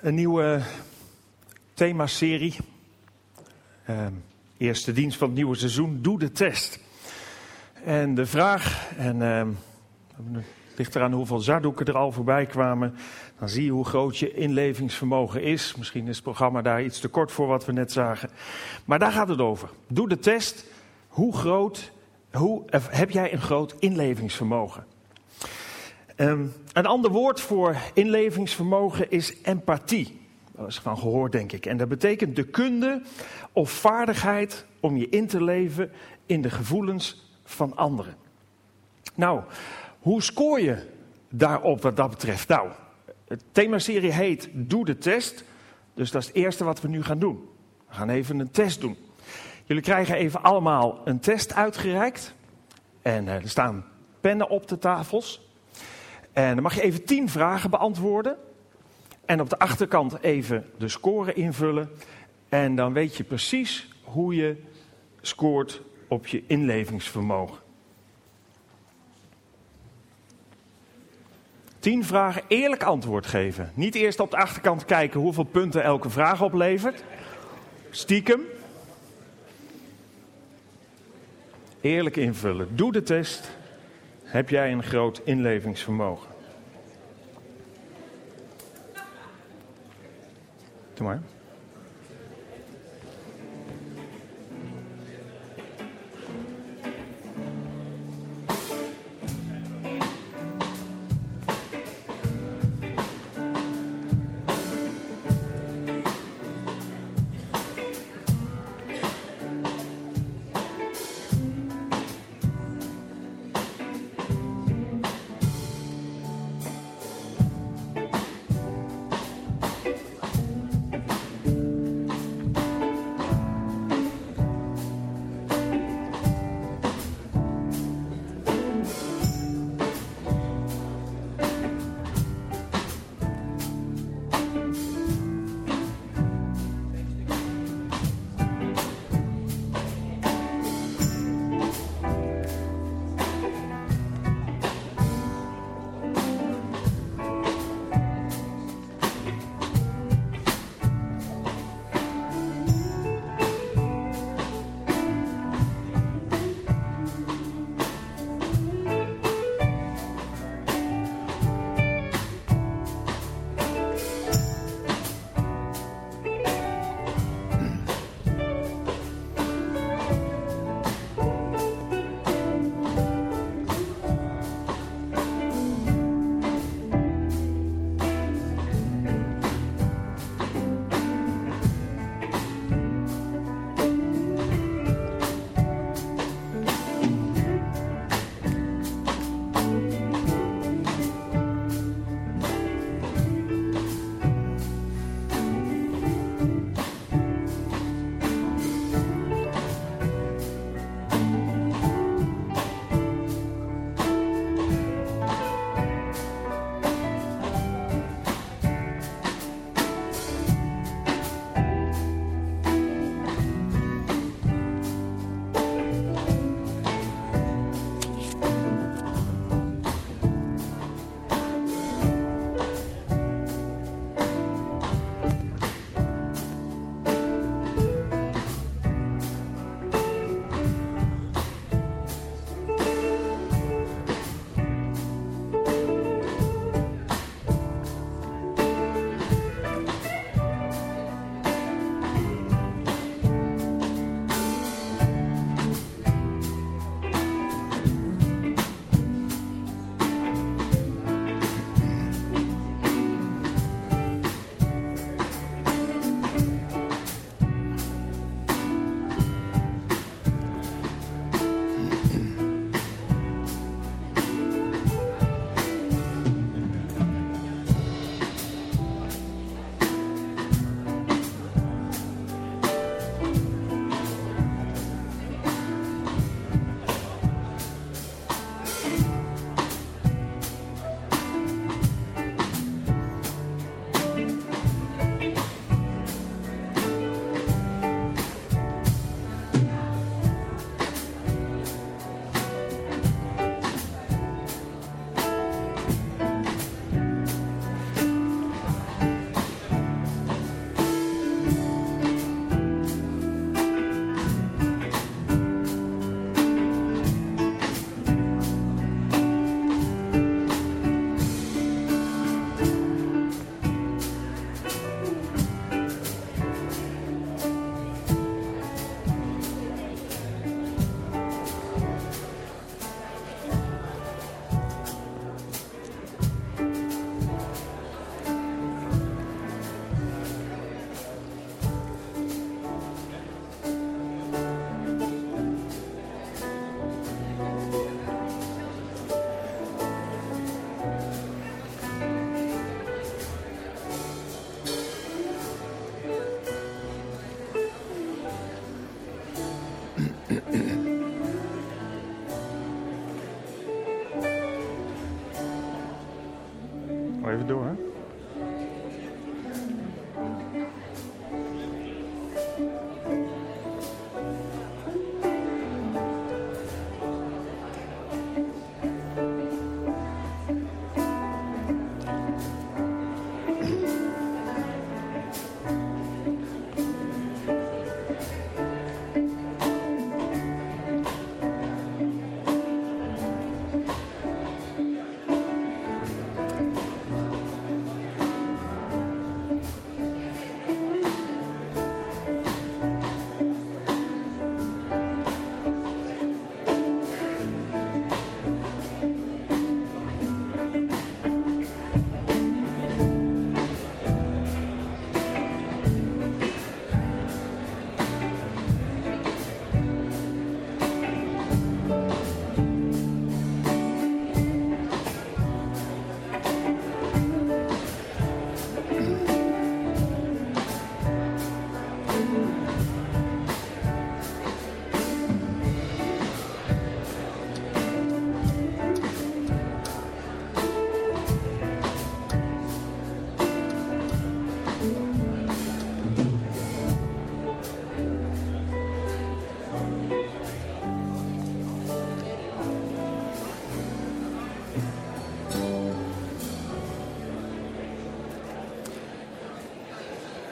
Een nieuwe themaserie. Ehm, eerste dienst van het nieuwe seizoen. Doe de test. En de vraag, en ehm, het ligt eraan hoeveel zadoeken er al voorbij kwamen. Dan zie je hoe groot je inlevingsvermogen is. Misschien is het programma daar iets te kort voor wat we net zagen. Maar daar gaat het over. Doe de test. Hoe groot hoe, heb jij een groot inlevingsvermogen? Um, een ander woord voor inlevingsvermogen is empathie. Dat is van gehoord, denk ik. En dat betekent de kunde of vaardigheid om je in te leven in de gevoelens van anderen. Nou, hoe scoor je daarop wat dat betreft? Nou, het themaserie heet Doe de test. Dus dat is het eerste wat we nu gaan doen. We gaan even een test doen. Jullie krijgen even allemaal een test uitgereikt. En eh, er staan pennen op de tafels. En dan mag je even tien vragen beantwoorden. En op de achterkant even de score invullen. En dan weet je precies hoe je scoort op je inlevingsvermogen. Tien vragen, eerlijk antwoord geven. Niet eerst op de achterkant kijken hoeveel punten elke vraag oplevert. Stiekem. Eerlijk invullen. Doe de test. Heb jij een groot inlevingsvermogen? Doe maar.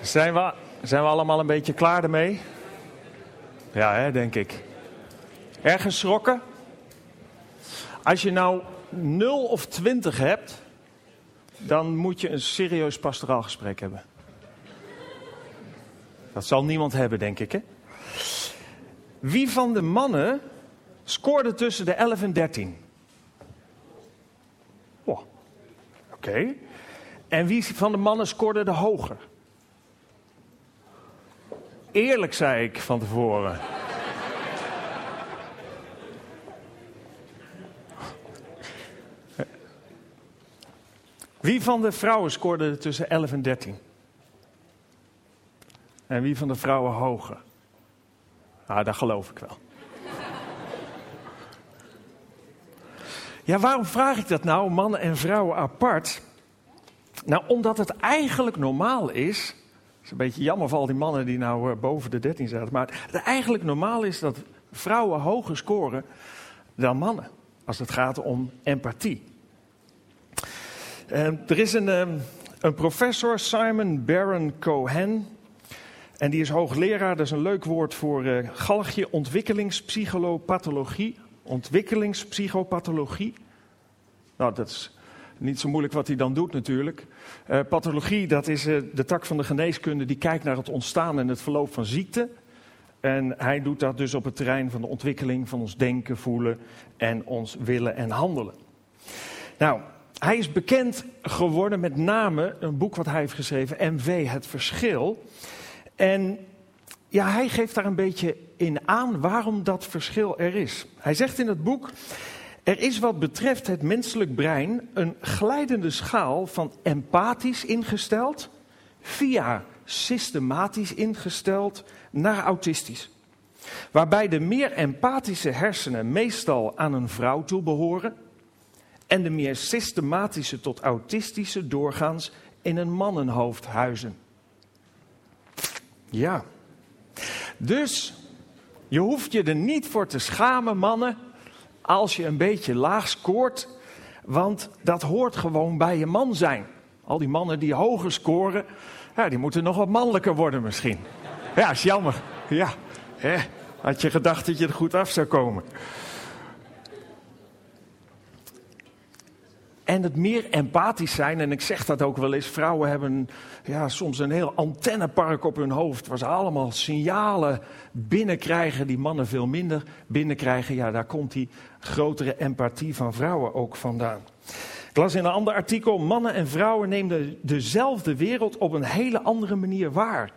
Zijn we, zijn we allemaal een beetje klaar ermee? Ja, hè, denk ik. Erg geschrokken? Als je nou 0 of 20 hebt, dan moet je een serieus pastoraal gesprek hebben. Dat zal niemand hebben, denk ik. Hè? Wie van de mannen scoorde tussen de 11 en 13? Oh, Oké. En wie van de mannen scoorde de hoger? Eerlijk, zei ik van tevoren. Wie van de vrouwen scoorde tussen 11 en 13? En wie van de vrouwen hoger? Nou, dat geloof ik wel. Ja, waarom vraag ik dat nou, mannen en vrouwen apart? Nou, omdat het eigenlijk normaal is. Is een beetje jammer voor al die mannen die nou uh, boven de 13 zaten. Maar het eigenlijk normaal is dat vrouwen hoger scoren dan mannen. Als het gaat om empathie. Uh, er is een, uh, een professor, Simon Baron Cohen. En die is hoogleraar, dat is een leuk woord voor uh, galgje, ontwikkelingspsychopathologie. Ontwikkelingspsychopathologie. Nou, dat is niet zo moeilijk wat hij dan doet natuurlijk. Uh, pathologie, dat is uh, de tak van de geneeskunde die kijkt naar het ontstaan en het verloop van ziekte. En hij doet dat dus op het terrein van de ontwikkeling van ons denken, voelen en ons willen en handelen. Nou, hij is bekend geworden met name een boek wat hij heeft geschreven, MV, Het Verschil. En ja, hij geeft daar een beetje in aan waarom dat verschil er is. Hij zegt in het boek, er is wat betreft het menselijk brein een glijdende schaal van empathisch ingesteld via systematisch ingesteld naar autistisch. Waarbij de meer empathische hersenen meestal aan een vrouw toebehoren en de meer systematische tot autistische doorgaans in een mannenhoofd huizen. Ja. Dus je hoeft je er niet voor te schamen, mannen, als je een beetje laag scoort, want dat hoort gewoon bij je man zijn. Al die mannen die hoger scoren, ja, die moeten nog wat mannelijker worden misschien. Ja, is jammer. Ja, hè? had je gedacht dat je er goed af zou komen. En het meer empathisch zijn, en ik zeg dat ook wel eens, vrouwen hebben ja, soms een heel antennepark op hun hoofd, waar ze allemaal signalen binnenkrijgen die mannen veel minder binnenkrijgen. Ja, daar komt die grotere empathie van vrouwen ook vandaan. Ik las in een ander artikel, mannen en vrouwen nemen dezelfde wereld op een hele andere manier waar.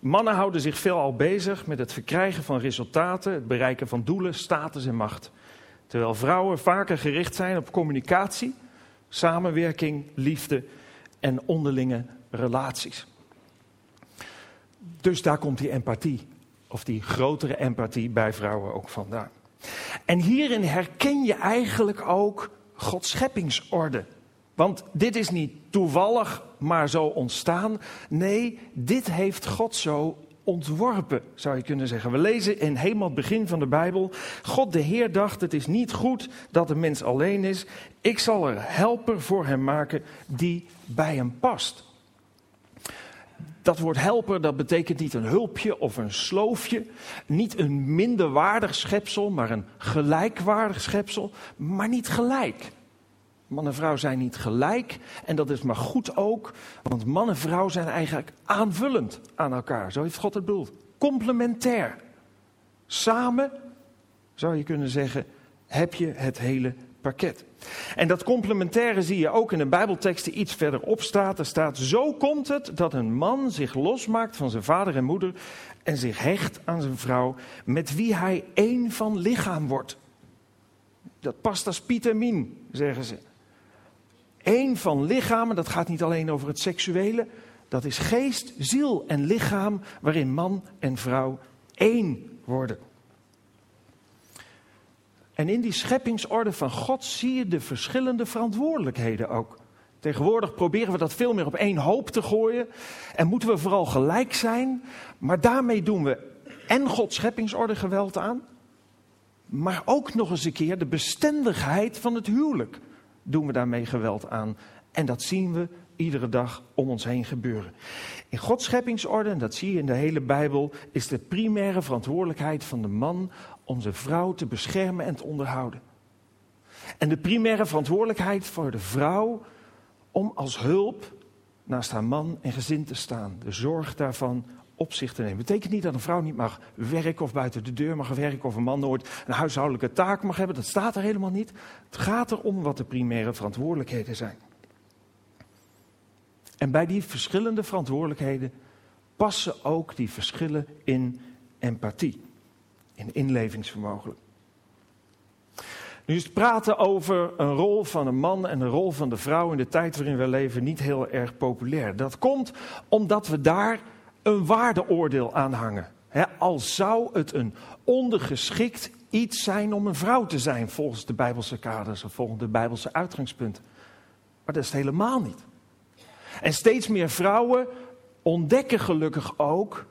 Mannen houden zich veelal bezig met het verkrijgen van resultaten, het bereiken van doelen, status en macht. Terwijl vrouwen vaker gericht zijn op communicatie, samenwerking, liefde en onderlinge relaties. Dus daar komt die empathie, of die grotere empathie bij vrouwen ook vandaan. En hierin herken je eigenlijk ook Gods scheppingsorde. Want dit is niet toevallig maar zo ontstaan. Nee, dit heeft God zo ontworpen, zou je kunnen zeggen. We lezen in helemaal het begin van de Bijbel. God de Heer dacht, het is niet goed dat de mens alleen is. Ik zal er helper voor hem maken die bij hem past. Dat woord helper, dat betekent niet een hulpje of een sloofje. Niet een minderwaardig schepsel, maar een gelijkwaardig schepsel. Maar niet gelijk. Man en vrouw zijn niet gelijk en dat is maar goed ook, want man en vrouw zijn eigenlijk aanvullend aan elkaar. Zo heeft God het bedoeld. Complementair. Samen, zou je kunnen zeggen, heb je het hele pakket. En dat complementaire zie je ook in de Bijbeltekst die iets verderop staat. Er staat, zo komt het dat een man zich losmaakt van zijn vader en moeder en zich hecht aan zijn vrouw, met wie hij één van lichaam wordt. Dat past als Piet zeggen ze. Eén van lichamen, dat gaat niet alleen over het seksuele, dat is geest, ziel en lichaam, waarin man en vrouw één worden. En in die scheppingsorde van God zie je de verschillende verantwoordelijkheden ook. Tegenwoordig proberen we dat veel meer op één hoop te gooien en moeten we vooral gelijk zijn, maar daarmee doen we en Gods scheppingsorde geweld aan, maar ook nog eens een keer de bestendigheid van het huwelijk doen we daarmee geweld aan. En dat zien we iedere dag om ons heen gebeuren. In Gods scheppingsorde, en dat zie je in de hele Bijbel, is de primaire verantwoordelijkheid van de man om zijn vrouw te beschermen en te onderhouden. En de primaire verantwoordelijkheid voor de vrouw om als hulp naast haar man en gezin te staan. De zorg daarvan op zich te nemen. Betekent niet dat een vrouw niet mag werken of buiten de deur mag werken of een man nooit een huishoudelijke taak mag hebben. Dat staat er helemaal niet. Het gaat erom wat de primaire verantwoordelijkheden zijn. En bij die verschillende verantwoordelijkheden passen ook die verschillen in empathie, in inlevingsvermogen. Nu is het praten over een rol van een man en een rol van de vrouw in de tijd waarin we leven niet heel erg populair. Dat komt omdat we daar een waardeoordeel aanhangen. He, al zou het een ondergeschikt iets zijn om een vrouw te zijn, volgens de Bijbelse kaders of volgens de Bijbelse uitgangspunten. Maar dat is het helemaal niet. En steeds meer vrouwen ontdekken gelukkig ook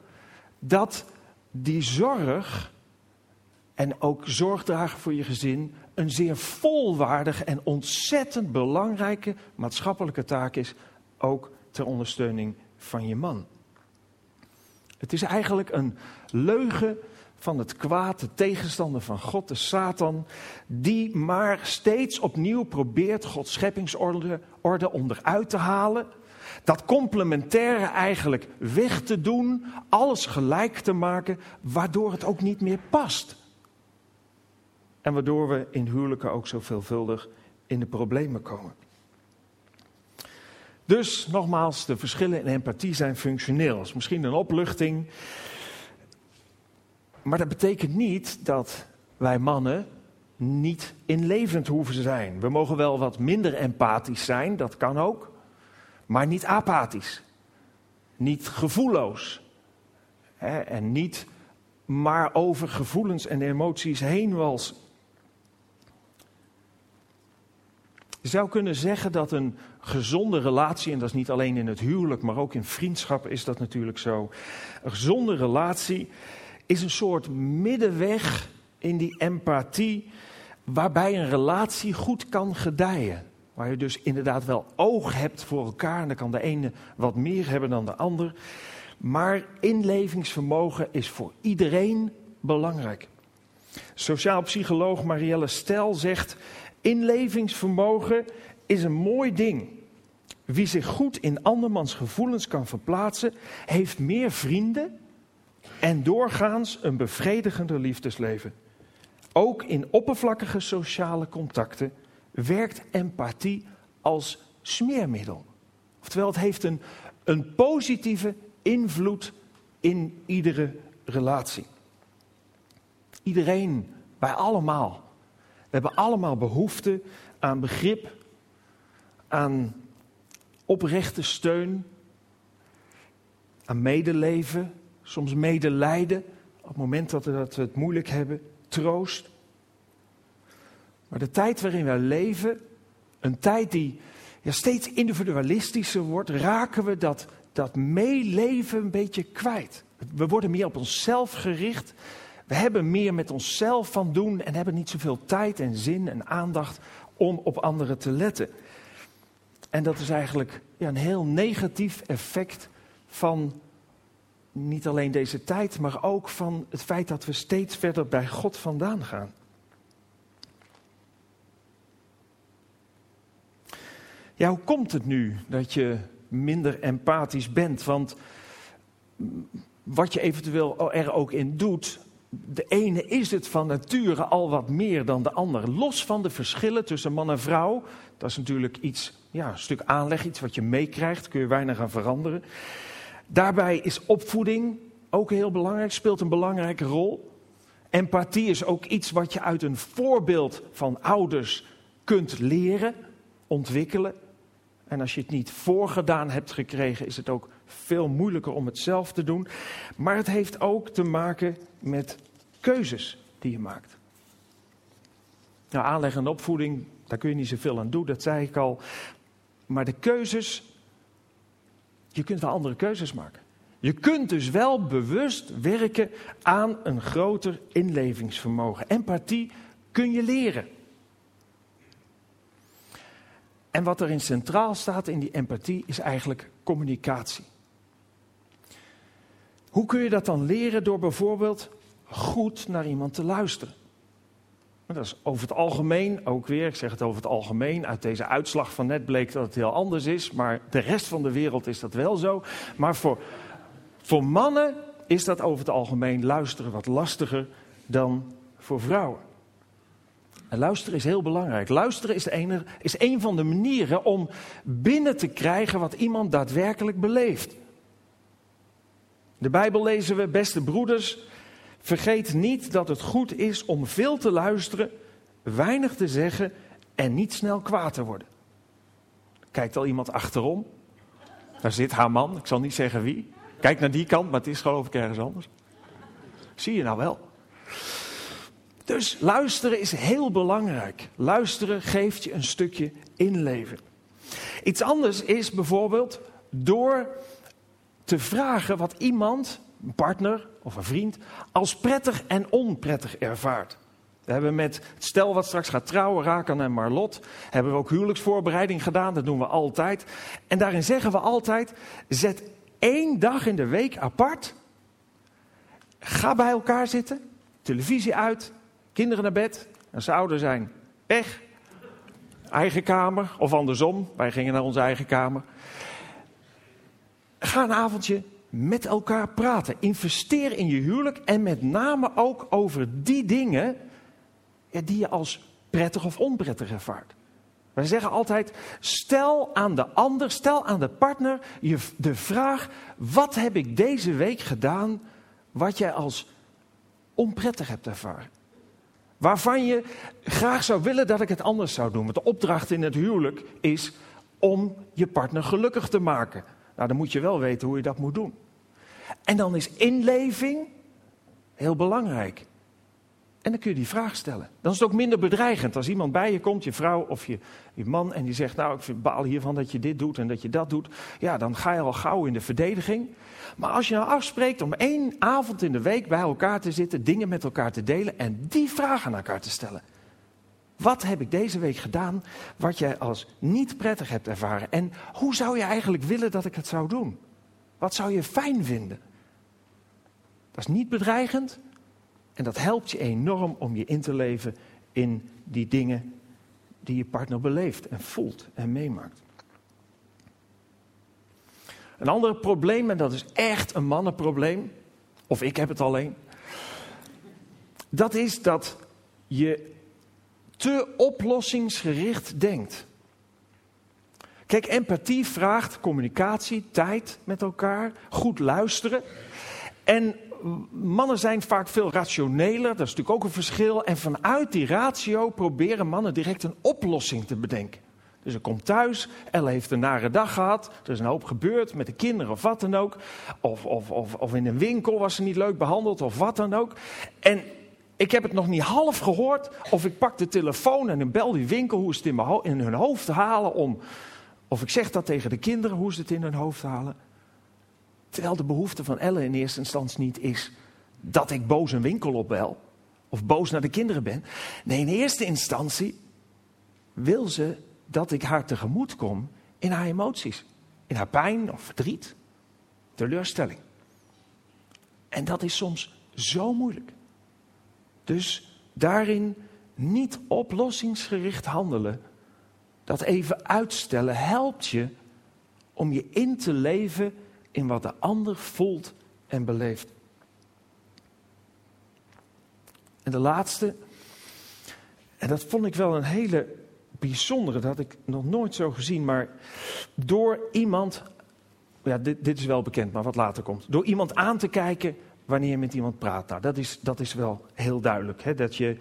dat die zorg en ook zorgdragen voor je gezin een zeer volwaardige en ontzettend belangrijke maatschappelijke taak is, ook ter ondersteuning van je man. Het is eigenlijk een leugen van het kwaad, de tegenstander van God, de Satan, die maar steeds opnieuw probeert Gods scheppingsorde orde onderuit te halen. Dat complementaire eigenlijk weg te doen, alles gelijk te maken, waardoor het ook niet meer past. En waardoor we in huwelijken ook zo veelvuldig in de problemen komen. Dus nogmaals, de verschillen in empathie zijn functioneel. Dat is misschien een opluchting. Maar dat betekent niet dat wij mannen niet inlevend hoeven zijn. We mogen wel wat minder empathisch zijn, dat kan ook. Maar niet apathisch. Niet gevoelloos. Hè, en niet maar over gevoelens en emoties heen walsen. Je zou kunnen zeggen dat een gezonde relatie, en dat is niet alleen in het huwelijk, maar ook in vriendschap is dat natuurlijk zo. Een gezonde relatie is een soort middenweg in die empathie, waarbij een relatie goed kan gedijen. Waar je dus inderdaad wel oog hebt voor elkaar, en dan kan de ene wat meer hebben dan de ander. Maar inlevingsvermogen is voor iedereen belangrijk. Sociaal psycholoog Marielle Stel zegt: Inlevingsvermogen is een mooi ding. Wie zich goed in andermans gevoelens kan verplaatsen, heeft meer vrienden en doorgaans een bevredigender liefdesleven. Ook in oppervlakkige sociale contacten werkt empathie als smeermiddel. Oftewel, het heeft een, een positieve invloed in iedere relatie. Iedereen, wij allemaal, hebben allemaal behoefte aan begrip, aan oprechte steun, aan medeleven, soms medelijden op het moment dat we het moeilijk hebben, troost. Maar de tijd waarin wij leven, een tijd die ja, steeds individualistischer wordt, raken we dat, dat meeleven een beetje kwijt. We worden meer op onszelf gericht. We hebben meer met onszelf van doen en hebben niet zoveel tijd en zin en aandacht om op anderen te letten. En dat is eigenlijk ja, een heel negatief effect van niet alleen deze tijd, maar ook van het feit dat we steeds verder bij God vandaan gaan. Ja, hoe komt het nu dat je minder empathisch bent? Want wat je eventueel er ook in doet, de ene is het van nature al wat meer dan de ander. Los van de verschillen tussen man en vrouw, dat is natuurlijk iets, ja, een stuk aanleg, iets wat je meekrijgt, kun je weinig aan veranderen. Daarbij is opvoeding ook heel belangrijk, speelt een belangrijke rol. Empathie is ook iets wat je uit een voorbeeld van ouders kunt leren, ontwikkelen. En als je het niet voorgedaan hebt gekregen, is het ook veel moeilijker om het zelf te doen. Maar het heeft ook te maken met keuzes die je maakt. Nou, aanleg en opvoeding, daar kun je niet zoveel aan doen, dat zei ik al. Maar de keuzes, je kunt wel andere keuzes maken. Je kunt dus wel bewust werken aan een groter inlevingsvermogen. Empathie kun je leren. En wat erin centraal staat in die empathie is eigenlijk communicatie. Hoe kun je dat dan leren door bijvoorbeeld goed naar iemand te luisteren? Dat is over het algemeen ook weer, ik zeg het over het algemeen, uit deze uitslag van net bleek dat het heel anders is, maar de rest van de wereld is dat wel zo. Maar voor, voor mannen is dat over het algemeen luisteren wat lastiger dan voor vrouwen. En luisteren is heel belangrijk. Luisteren is, de ene, is een van de manieren om binnen te krijgen wat iemand daadwerkelijk beleeft. De Bijbel lezen we, beste broeders, vergeet niet dat het goed is om veel te luisteren, weinig te zeggen en niet snel kwaad te worden. Kijkt al iemand achterom? Daar zit haar man, ik zal niet zeggen wie. Kijk naar die kant, maar het is geloof ik ergens anders. Zie je nou wel? Dus luisteren is heel belangrijk. Luisteren geeft je een stukje inleven. Iets anders is bijvoorbeeld door te vragen wat iemand, een partner of een vriend, als prettig en onprettig ervaart. We hebben met stel wat straks gaat trouwen, Rakan en Marlot, hebben we ook huwelijksvoorbereiding gedaan. Dat doen we altijd. En daarin zeggen we altijd: zet één dag in de week apart. Ga bij elkaar zitten, televisie uit, kinderen naar bed. Als ze ouder zijn, weg. Eigen kamer of andersom. Wij gingen naar onze eigen kamer. Ga een avondje met elkaar praten. Investeer in je huwelijk en met name ook over die dingen die je als prettig of onprettig ervaart. Wij zeggen altijd: stel aan de ander, stel aan de partner je de vraag: wat heb ik deze week gedaan wat jij als onprettig hebt ervaren? Waarvan je graag zou willen dat ik het anders zou doen. Want de opdracht in het huwelijk is om je partner gelukkig te maken. Nou, dan moet je wel weten hoe je dat moet doen. En dan is inleving heel belangrijk. En dan kun je die vraag stellen. Dan is het ook minder bedreigend. Als iemand bij je komt, je vrouw of je, man, en die zegt: Nou, ik baal hiervan dat je dit doet en dat je dat doet. Ja, dan ga je al gauw in de verdediging. Maar als je nou afspreekt om één avond in de week bij elkaar te zitten, dingen met elkaar te delen en die vragen aan elkaar te stellen. Wat heb ik deze week gedaan wat jij als niet prettig hebt ervaren? En hoe zou je eigenlijk willen dat ik het zou doen? Wat zou je fijn vinden? Dat is niet bedreigend en dat helpt je enorm om je in te leven in die dingen die je partner beleeft en voelt en meemaakt. Een ander probleem, en dat is echt een mannenprobleem, of ik heb het alleen, dat is dat je te oplossingsgericht denkt. Kijk, empathie vraagt communicatie, tijd met elkaar, goed luisteren. En mannen zijn vaak veel rationeler, dat is natuurlijk ook een verschil. En vanuit die ratio proberen mannen direct een oplossing te bedenken. Dus ik kom thuis, Elle heeft een nare dag gehad. Er is een hoop gebeurd met de kinderen of wat dan ook. Of, of, of, of in een winkel was ze niet leuk behandeld of wat dan ook. En ik heb het nog niet half gehoord. Of ik pak de telefoon en bel die winkel hoe is het in, in hun hoofd halen om, Of ik zeg dat tegen de kinderen, hoe ze het in hun hoofd halen. Terwijl de behoefte van Elle in eerste instantie niet is dat ik boos een winkel opbel. Of boos naar de kinderen ben. Nee, in eerste instantie wil ze dat ik haar tegemoet kom in haar emoties. In haar pijn of verdriet, teleurstelling. En dat is soms zo moeilijk. Dus daarin niet oplossingsgericht handelen, dat even uitstellen, helpt je om je in te leven in wat de ander voelt en beleeft. En de laatste, en dat vond ik wel een hele bijzondere, dat had ik nog nooit zo gezien, maar door iemand, ja, dit, dit is wel bekend, maar wat later komt, door iemand aan te kijken wanneer je met iemand praat. Nou, dat is, dat is wel heel duidelijk, hè, dat je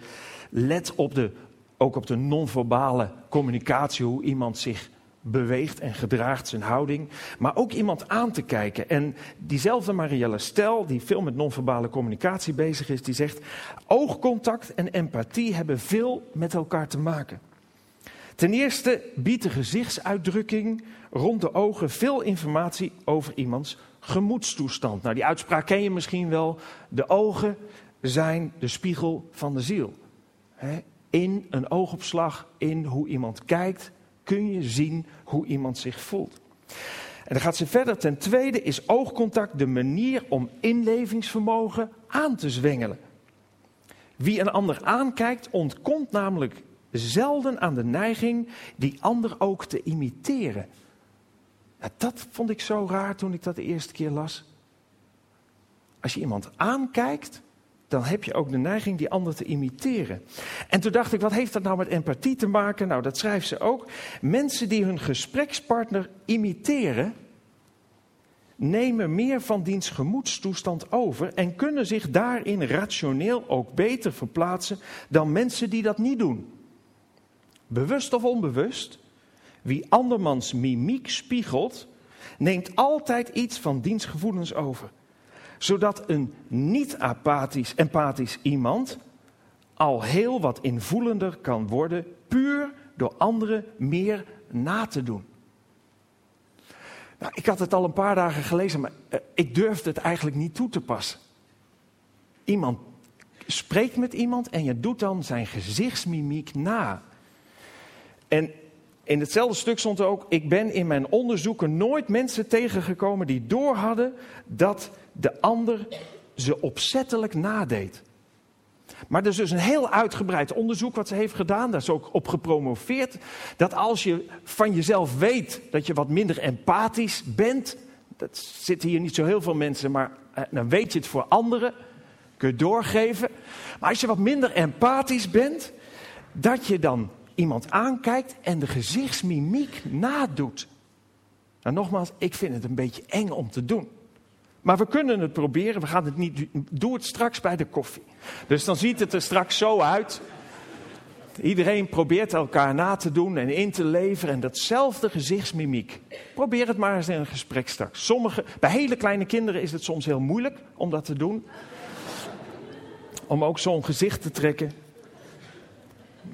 let op de, ook op de non-verbale communicatie, hoe iemand zich beweegt en gedraagt zijn houding, maar ook iemand aan te kijken. En diezelfde Marielle Stel, die veel met non-verbale communicatie bezig is, die zegt: oogcontact en empathie hebben veel met elkaar te maken. Ten eerste biedt de gezichtsuitdrukking rond de ogen veel informatie over iemands gemoedstoestand. Nou, die uitspraak ken je misschien wel. De ogen zijn de spiegel van de ziel. In een oogopslag, in hoe iemand kijkt, kun je zien hoe iemand zich voelt. En dan gaat ze verder. Ten tweede is oogcontact de manier om inlevingsvermogen aan te zwengelen. Wie een ander aankijkt, ontkomt namelijk zelden aan de neiging die ander ook te imiteren. Dat vond ik zo raar toen ik dat de eerste keer las. Als je iemand aankijkt, dan heb je ook de neiging die ander te imiteren. En toen dacht ik, wat heeft dat nou met empathie te maken? Nou, dat schrijft ze ook. Mensen die hun gesprekspartner imiteren, nemen meer van diens gemoedstoestand over en kunnen zich daarin rationeel ook beter verplaatsen dan mensen die dat niet doen. Bewust of onbewust, wie andermans mimiek spiegelt, neemt altijd iets van diens gevoelens over zodat een niet-apathisch, empathisch iemand al heel wat invoelender kan worden, puur door anderen meer na te doen. Nou, ik had het al een paar dagen gelezen, maar uh, ik durfde het eigenlijk niet toe te passen. Iemand spreekt met iemand en je doet dan zijn gezichtsmimiek na. En in hetzelfde stuk stond er ook: Ik ben in mijn onderzoeken nooit mensen tegengekomen die doorhadden dat de ander ze opzettelijk nadeed. Maar er is dus een heel uitgebreid onderzoek wat ze heeft gedaan, daar is ook op gepromoveerd, dat als je van jezelf weet dat je wat minder empathisch bent, dat zitten hier niet zo heel veel mensen, maar eh, dan weet je het voor anderen, kun je doorgeven. Maar als je wat minder empathisch bent, dat je dan iemand aankijkt en de gezichtsmimiek nadoet. Nou, nogmaals, ik vind het een beetje eng om te doen. Maar we kunnen het proberen. We gaan het niet. Doe het straks bij de koffie. Dus dan ziet het er straks zo uit. Iedereen probeert elkaar na te doen en in te leveren. En datzelfde gezichtsmimiek. Probeer het maar eens in een gesprek straks. Sommige, bij hele kleine kinderen is het soms heel moeilijk om dat te doen. Om ook zo'n gezicht te trekken.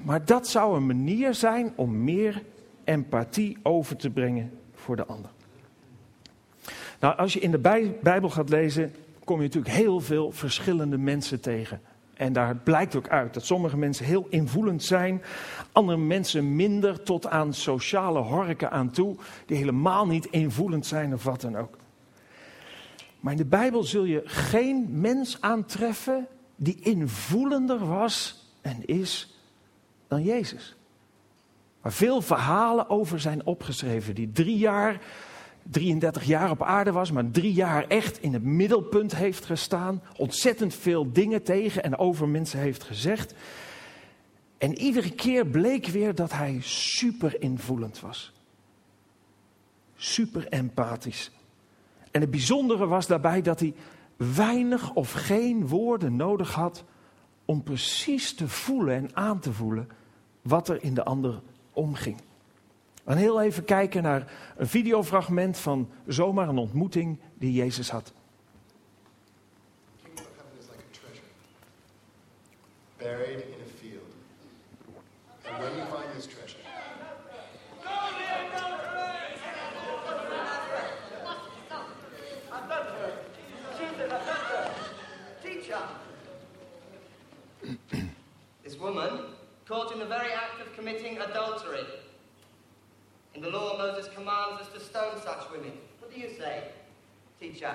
Maar dat zou een manier zijn om meer empathie over te brengen voor de ander. Nou, als je in de Bijbel gaat lezen, kom je natuurlijk heel veel verschillende mensen tegen. En daar blijkt ook uit dat sommige mensen heel invoelend zijn, andere mensen minder tot aan sociale horken aan toe, die helemaal niet invoelend zijn of wat dan ook. Maar in de Bijbel zul je geen mens aantreffen die invoelender was en is dan Jezus. Waar veel verhalen over zijn opgeschreven, die drie jaar 33 jaar op aarde was, maar drie jaar echt in het middelpunt heeft gestaan. Ontzettend veel dingen tegen en over mensen heeft gezegd. En iedere keer bleek weer dat hij super invoelend was. Super empathisch. En het bijzondere was daarbij dat hij weinig of geen woorden nodig had om precies te voelen en aan te voelen wat er in de ander omging. En heel even kijken naar een videofragment van zomaar een ontmoeting die Jezus had. Buried in a field. And when you find this treasure, This woman caught in the very act of committing adultery In the law, of Moses commands us to stone such women. What do you say, teacher?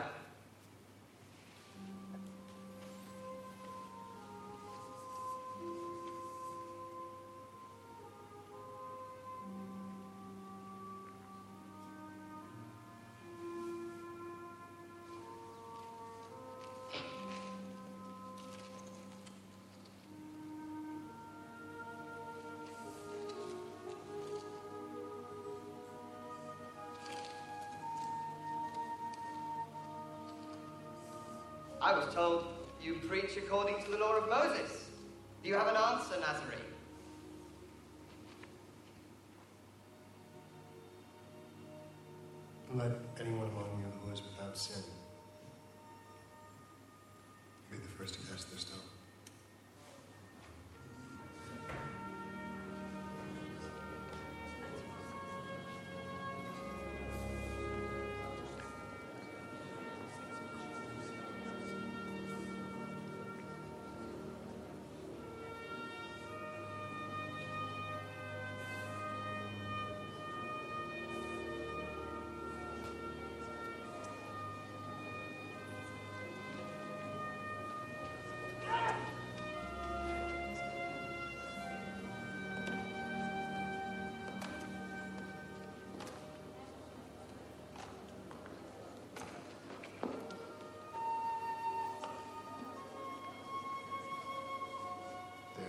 Was told you preach according to the law of Moses. Do you have an answer, Nazarene?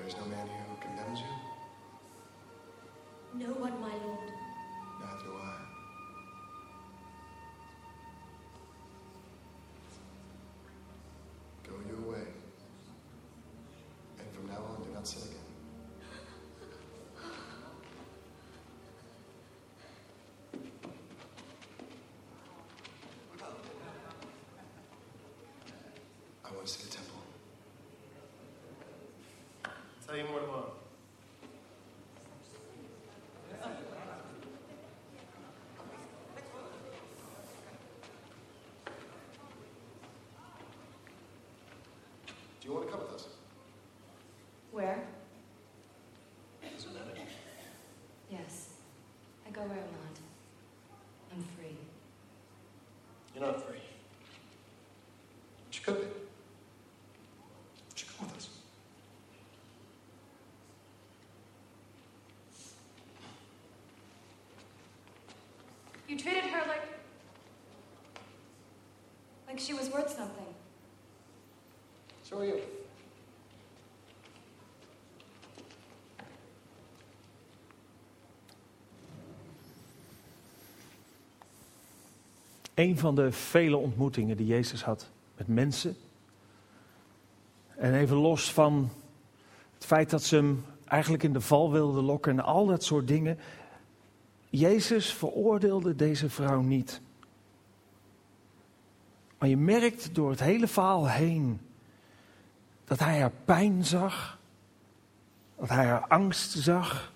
There is no man here who condemns you, No one, my lord. Tell you more tomorrow. Do you want to come with us? Where? Doesn't matter. Yes. I go where I want. I'm free. You're not free. You treated her like. like she was worth something. So are you. Een van de vele ontmoetingen die Jezus had met mensen. En even los van het feit dat ze hem eigenlijk in de val wilden lokken en al dat soort dingen. Jezus veroordeelde deze vrouw niet. Maar je merkt door het hele verhaal heen dat hij haar pijn zag, dat hij haar angst zag,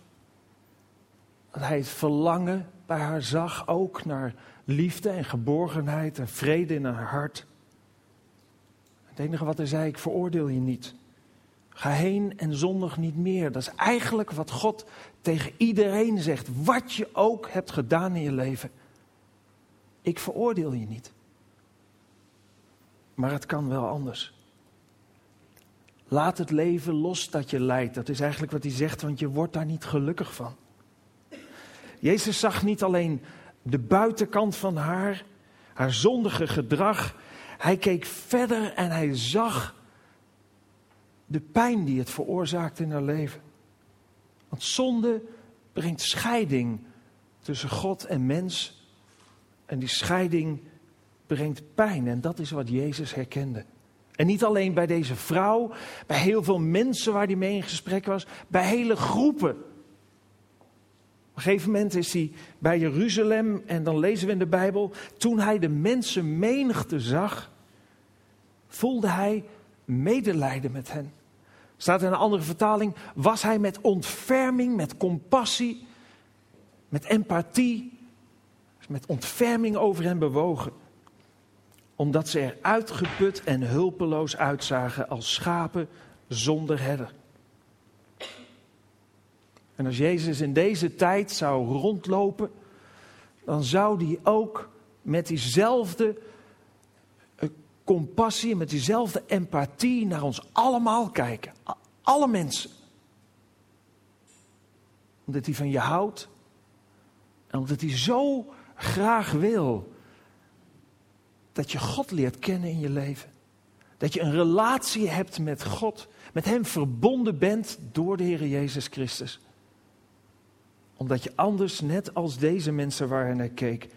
dat hij het verlangen bij haar zag, ook naar liefde en geborgenheid en vrede in haar hart. Het enige wat hij zei, ik veroordeel je niet. Ga heen en zondig niet meer. Dat is eigenlijk wat God tegen iedereen zegt, wat je ook hebt gedaan in je leven. Ik veroordeel je niet. Maar het kan wel anders. Laat het leven los dat je lijdt. Dat is eigenlijk wat hij zegt, want je wordt daar niet gelukkig van. Jezus zag niet alleen de buitenkant van haar, haar zondige gedrag. Hij keek verder en hij zag de pijn die het veroorzaakt in haar leven. Want zonde brengt scheiding tussen God en mens. En die scheiding brengt pijn. En dat is wat Jezus herkende. En niet alleen bij deze vrouw, bij heel veel mensen waar hij mee in gesprek was, bij hele groepen. Op een gegeven moment is hij bij Jeruzalem en dan lezen we in de Bijbel, toen hij de mensen menigte zag, voelde hij medelijden met hen. Staat in een andere vertaling, was hij met ontferming, met compassie, met empathie, met ontferming over hen bewogen. Omdat ze er uitgeput en hulpeloos uitzagen als schapen zonder herder. En als Jezus in deze tijd zou rondlopen, dan zou hij ook met diezelfde compassie, met diezelfde empathie naar ons allemaal kijken. Alle mensen. Omdat hij van je houdt en omdat hij zo graag wil dat je God leert kennen in je leven. Dat je een relatie hebt met God, met Hem verbonden bent door de Heer Jezus Christus. Omdat je anders, net als deze mensen waar hij naar keek,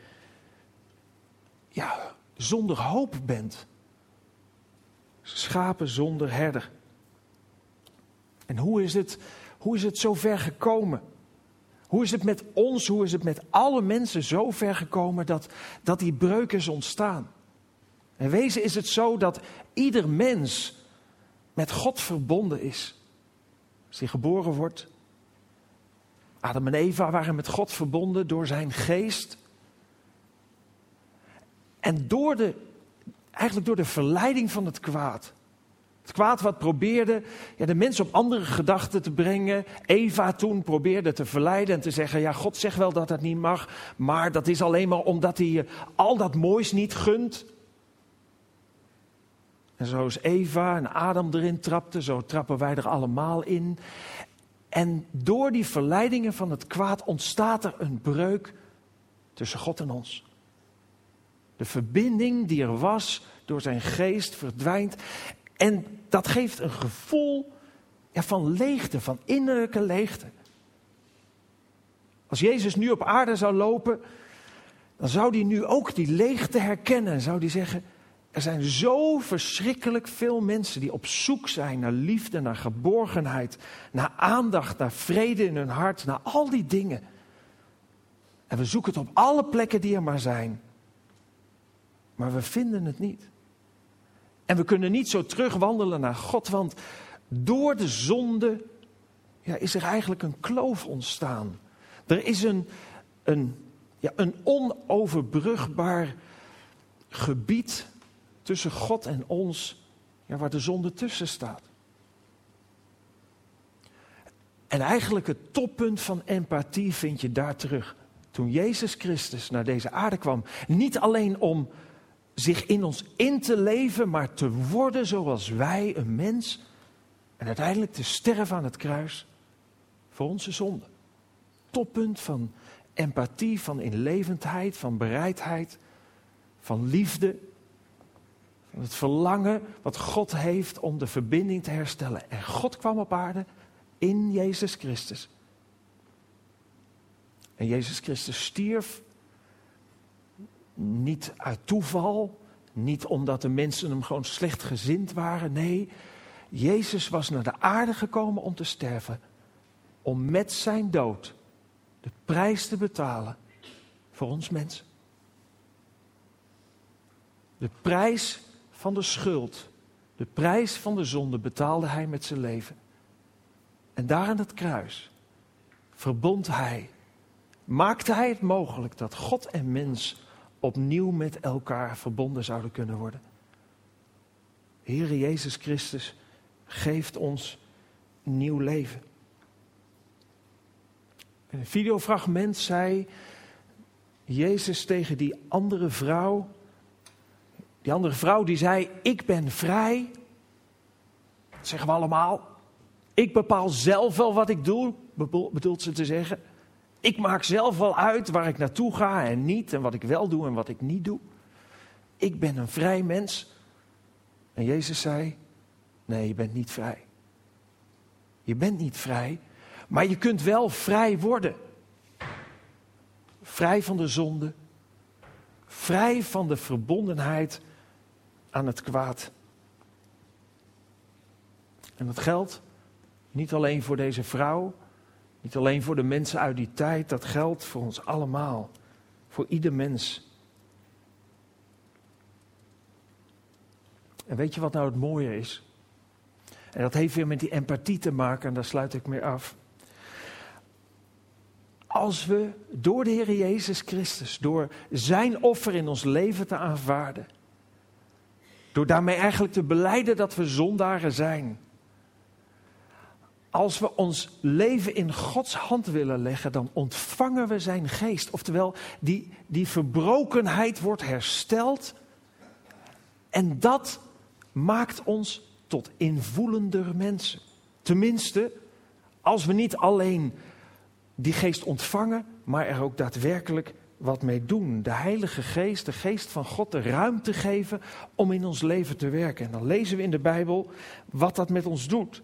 ja, zonder hoop bent. Schapen zonder herder. En hoe is het, hoe is het zo ver gekomen? Hoe is het met ons, hoe is het met alle mensen zo ver gekomen dat, dat die breuk is ontstaan? En wezen is het zo dat ieder mens met God verbonden is. Als hij geboren wordt. Adam en Eva waren met God verbonden door zijn geest. En door de, eigenlijk door de verleiding van het kwaad. Het kwaad wat probeerde ja, de mens op andere gedachten te brengen. Eva toen probeerde te verleiden en te zeggen: Ja, God zegt wel dat dat niet mag. Maar dat is alleen maar omdat hij je al dat moois niet gunt. En zoals Eva en Adam erin trapten, zo trappen wij er allemaal in. En door die verleidingen van het kwaad ontstaat er een breuk tussen God en ons. De verbinding die er was door zijn geest verdwijnt. En dat geeft een gevoel ja, van leegte, van innerlijke leegte. Als Jezus nu op aarde zou lopen, dan zou hij nu ook die leegte herkennen. En zou hij zeggen, er zijn zo verschrikkelijk veel mensen die op zoek zijn naar liefde, naar geborgenheid, naar aandacht, naar vrede in hun hart, naar al die dingen. En we zoeken het op alle plekken die er maar zijn. Maar we vinden het niet. En we kunnen niet zo terugwandelen naar God, want door de zonde ja, is er eigenlijk een kloof ontstaan. Er is een, een, ja, een onoverbrugbaar gebied tussen God en ons, ja, waar de zonde tussen staat. En eigenlijk het toppunt van empathie vind je daar terug. Toen Jezus Christus naar deze aarde kwam, niet alleen om zich in ons in te leven, maar te worden zoals wij, een mens, en uiteindelijk te sterven aan het kruis voor onze zonde. Toppunt van empathie, van inlevendheid, van bereidheid, van liefde, het verlangen wat God heeft om de verbinding te herstellen. En God kwam op aarde in Jezus Christus. En Jezus Christus stierf niet uit toeval, niet omdat de mensen hem gewoon slecht gezind waren. Nee, Jezus was naar de aarde gekomen om te sterven. Om met zijn dood de prijs te betalen voor ons mensen. De prijs van de schuld, de prijs van de zonde betaalde hij met zijn leven. En daar aan het kruis verbond hij, maakte hij het mogelijk dat God en mens opnieuw met elkaar verbonden zouden kunnen worden. Heere Jezus Christus geeft ons nieuw leven. In een videofragment zei Jezus tegen die andere vrouw die andere vrouw die zei, ik ben vrij. Dat zeggen we allemaal. Ik bepaal zelf wel wat ik doe, bedoelt ze te zeggen. Ik maak zelf wel uit waar ik naartoe ga en niet, en wat ik wel doe en wat ik niet doe. Ik ben een vrij mens. En Jezus zei, nee, je bent niet vrij. Je bent niet vrij, maar je kunt wel vrij worden. Vrij van de zonde, vrij van de verbondenheid aan het kwaad. En dat geldt niet alleen voor deze vrouw, niet alleen voor de mensen uit die tijd, dat geldt voor ons allemaal, voor ieder mens. En weet je wat nou het mooie is? En dat heeft weer met die empathie te maken, en daar sluit ik mee af. Als we door de Heer Jezus Christus, door Zijn offer in ons leven te aanvaarden, door daarmee eigenlijk te beleiden dat we zondaren zijn. Als we ons leven in Gods hand willen leggen, dan ontvangen we zijn geest. Oftewel, die, die verbrokenheid wordt hersteld. En dat maakt ons tot invoelender mensen. Tenminste, als we niet alleen die geest ontvangen, maar er ook daadwerkelijk wat mee doen. De Heilige Geest, de Geest van God, de ruimte geven om in ons leven te werken. En dan lezen we in de Bijbel wat dat met ons doet.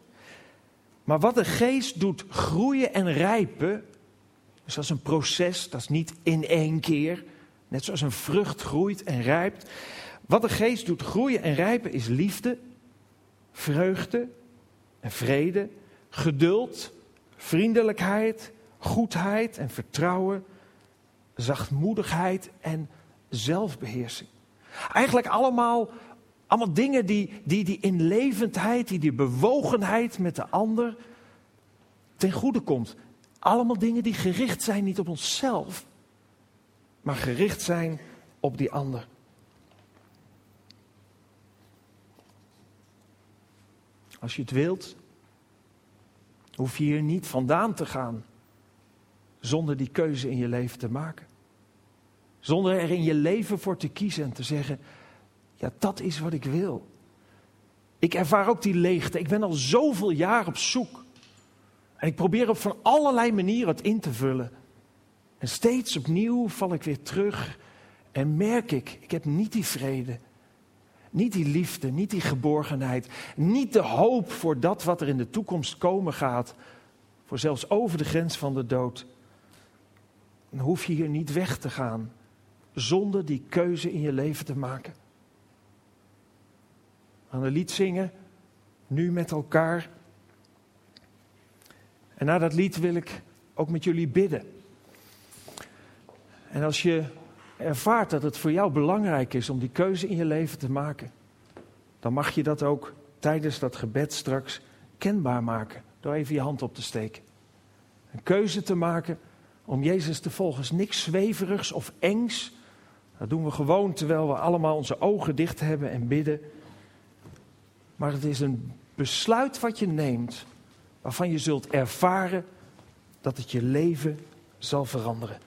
Maar wat de Geest doet groeien en rijpen, dus dat is een proces, dat is niet in één keer. Net zoals een vrucht groeit en rijpt. Wat de Geest doet groeien en rijpen is liefde, vreugde en vrede, geduld, vriendelijkheid, goedheid en vertrouwen, zachtmoedigheid en zelfbeheersing. Eigenlijk allemaal, allemaal dingen die, die die inlevendheid, die die bewogenheid met de ander ten goede komt. Allemaal dingen die gericht zijn niet op onszelf, maar gericht zijn op die ander. Als je het wilt, hoef je hier niet vandaan te gaan zonder die keuze in je leven te maken. Zonder er in je leven voor te kiezen en te zeggen, ja dat is wat ik wil. Ik ervaar ook die leegte. Ik ben al zoveel jaar op zoek. En ik probeer op van allerlei manieren het in te vullen. En steeds opnieuw val ik weer terug en merk ik, ik heb niet die vrede. Niet die liefde, niet die geborgenheid, niet de hoop voor dat wat er in de toekomst komen gaat, voor zelfs over de grens van de dood. Dan hoef je hier niet weg te gaan zonder die keuze in je leven te maken. We gaan een lied zingen, nu met elkaar. En na dat lied wil ik ook met jullie bidden. En als je ervaart dat het voor jou belangrijk is om die keuze in je leven te maken, dan mag je dat ook tijdens dat gebed straks kenbaar maken. Door even je hand op te steken. Een keuze te maken om Jezus te volgen is niks zweverigs of engs. Dat doen we gewoon terwijl we allemaal onze ogen dicht hebben en bidden. Maar het is een besluit wat je neemt, waarvan je zult ervaren dat het je leven zal veranderen.